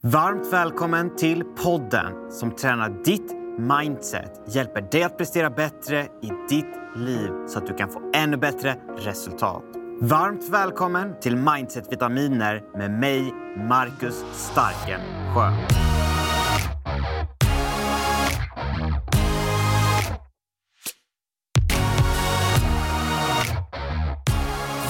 Varmt välkommen till podden som tränar ditt mindset, hjälper dig att prestera bättre i ditt liv så att du kan få ännu bättre resultat. Varmt välkommen till Mindset Vitaminer med mig, Marcus Starkensjö.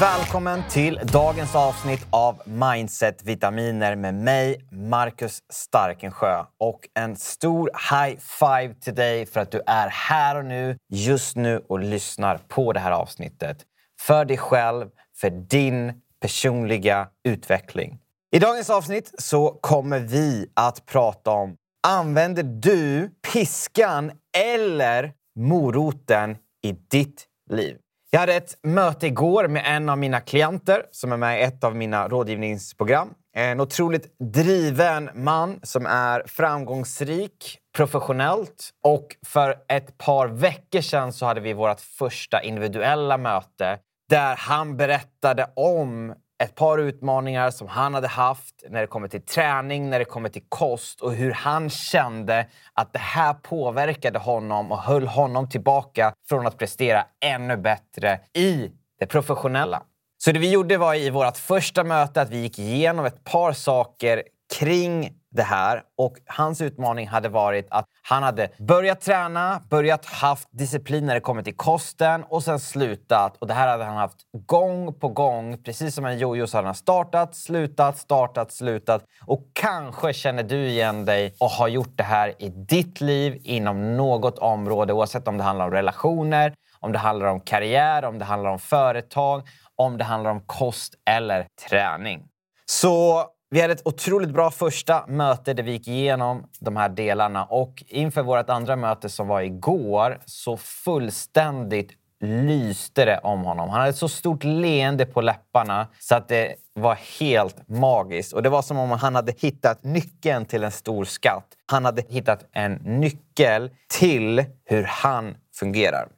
Välkommen till dagens avsnitt av Mindset Vitaminer med mig, Marcus Starkensjö. Och en stor high five till dig för att du är här och nu, just nu och lyssnar på det här avsnittet. För dig själv, för din personliga utveckling. I dagens avsnitt så kommer vi att prata om Använder du piskan eller moroten i ditt liv? Jag hade ett möte igår med en av mina klienter som är med i ett av mina rådgivningsprogram. En otroligt driven man som är framgångsrik professionellt. Och för ett par veckor sedan så hade vi vårt första individuella möte där han berättade om ett par utmaningar som han hade haft när det kommer till träning, när det kommer till kost och hur han kände att det här påverkade honom och höll honom tillbaka från att prestera ännu bättre i det professionella. Så det vi gjorde var i vårt första möte att vi gick igenom ett par saker kring det här. Och hans utmaning hade varit att han hade börjat träna, börjat haft disciplin när det kommer till kosten och sen slutat. Och det här hade han haft gång på gång. Precis som en jojo så hade han startat, slutat, startat, slutat. Och kanske känner du igen dig och har gjort det här i ditt liv inom något område oavsett om det handlar om relationer, om det handlar om karriär, om det handlar om företag, om det handlar om kost eller träning. Så vi hade ett otroligt bra första möte där vi gick igenom de här delarna och inför vårt andra möte som var igår så fullständigt lyste det om honom. Han hade ett så stort leende på läpparna så att det var helt magiskt. Och Det var som om han hade hittat nyckeln till en stor skatt. Han hade hittat en nyckel till hur han fungerar.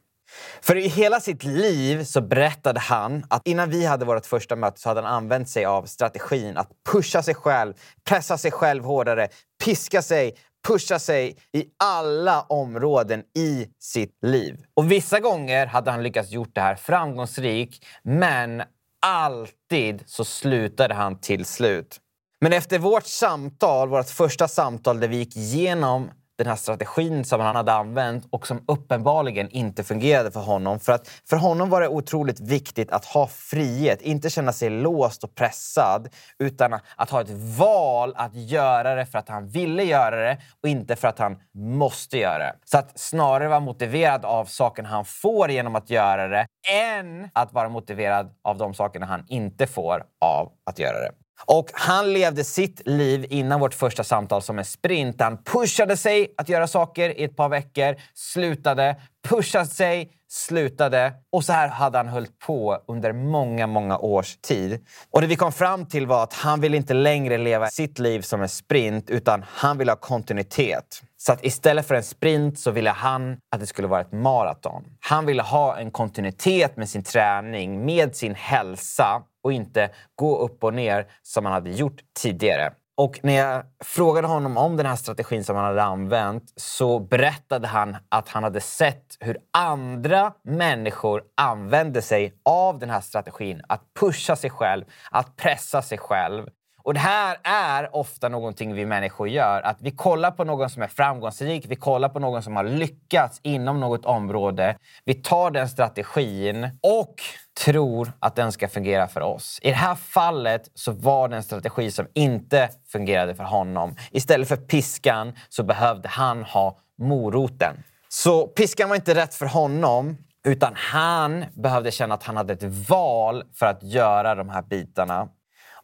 För i hela sitt liv så berättade han att innan vi hade vårt första möte så hade han använt sig av strategin att pusha sig själv, pressa sig själv hårdare, piska sig, pusha sig i alla områden i sitt liv. Och vissa gånger hade han lyckats gjort det här framgångsrikt, men alltid så slutade han till slut. Men efter vårt samtal, vårt första samtal där vi gick igenom den här strategin som han hade använt och som uppenbarligen inte fungerade för honom. För att för honom var det otroligt viktigt att ha frihet, inte känna sig låst och pressad utan att ha ett val att göra det för att han ville göra det och inte för att han måste göra det. Så att snarare vara motiverad av saken han får genom att göra det än att vara motiverad av de sakerna han inte får av att göra det. Och han levde sitt liv innan vårt första samtal som en sprint. Han pushade sig att göra saker i ett par veckor, slutade, pushade sig, slutade. Och så här hade han hållit på under många, många års tid. Och det vi kom fram till var att han vill inte längre leva sitt liv som en sprint, utan han vill ha kontinuitet. Så att istället för en sprint så ville han att det skulle vara ett maraton. Han ville ha en kontinuitet med sin träning, med sin hälsa och inte gå upp och ner som han hade gjort tidigare. Och när jag frågade honom om den här strategin som han hade använt så berättade han att han hade sett hur andra människor använde sig av den här strategin. Att pusha sig själv, att pressa sig själv. Och det här är ofta någonting vi människor gör. Att vi kollar på någon som är framgångsrik, vi kollar på någon som har lyckats inom något område. Vi tar den strategin och tror att den ska fungera för oss. I det här fallet så var det en strategi som inte fungerade för honom. Istället för piskan så behövde han ha moroten. Så piskan var inte rätt för honom. Utan han behövde känna att han hade ett val för att göra de här bitarna.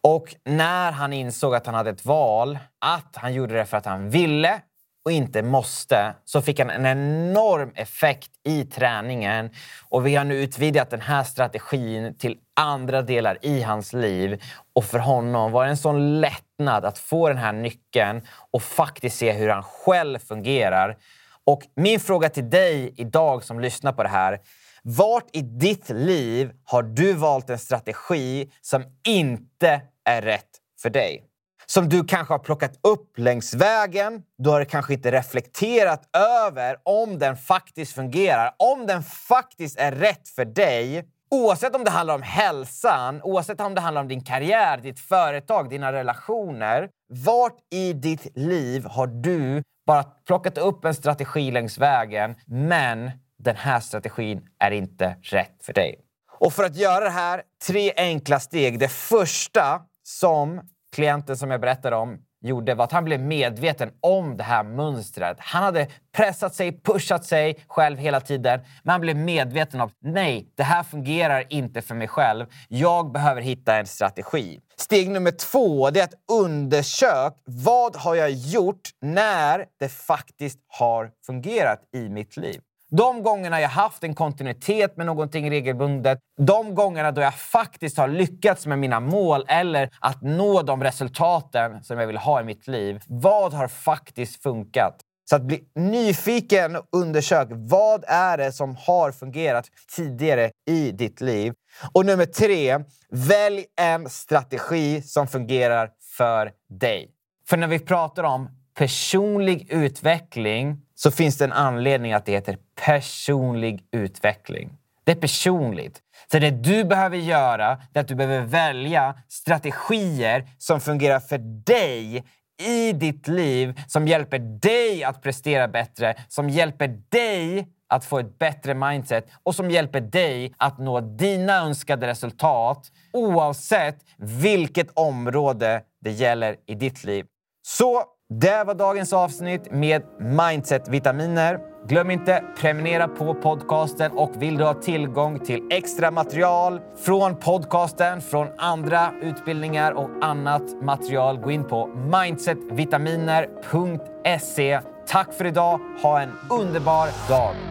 Och när han insåg att han hade ett val, att han gjorde det för att han ville och inte måste, så fick han en enorm effekt i träningen. Och vi har nu utvidgat den här strategin till andra delar i hans liv. Och för honom var det en sån lättnad att få den här nyckeln och faktiskt se hur han själv fungerar. Och min fråga till dig idag som lyssnar på det här vart i ditt liv har du valt en strategi som inte är rätt för dig? som du kanske har plockat upp längs vägen. Du har kanske inte reflekterat över om den faktiskt fungerar, om den faktiskt är rätt för dig. Oavsett om det handlar om hälsan, oavsett om det handlar om din karriär, ditt företag, dina relationer. Vart i ditt liv har du bara plockat upp en strategi längs vägen, men den här strategin är inte rätt för dig? Och för att göra det här, tre enkla steg. Det första som klienten som jag berättade om gjorde var att han blev medveten om det här mönstret. Han hade pressat sig, pushat sig själv hela tiden, men han blev medveten om nej, det här fungerar inte för mig själv. Jag behöver hitta en strategi. Steg nummer två är att undersöka vad har jag gjort när det faktiskt har fungerat i mitt liv. De gångerna jag haft en kontinuitet med någonting regelbundet, de gångerna då jag faktiskt har lyckats med mina mål eller att nå de resultaten som jag vill ha i mitt liv. Vad har faktiskt funkat? Så att bli nyfiken och undersök vad är det som har fungerat tidigare i ditt liv. Och nummer tre, välj en strategi som fungerar för dig. För när vi pratar om personlig utveckling så finns det en anledning att det heter personlig utveckling. Det är personligt. Så det du behöver göra är att du behöver välja strategier som fungerar för dig i ditt liv, som hjälper dig att prestera bättre, som hjälper dig att få ett bättre mindset och som hjälper dig att nå dina önskade resultat oavsett vilket område det gäller i ditt liv. Så det var dagens avsnitt med Mindset-vitaminer. Glöm inte prenumerera på podcasten och vill du ha tillgång till extra material från podcasten, från andra utbildningar och annat material, gå in på mindsetvitaminer.se. Tack för idag. Ha en underbar dag!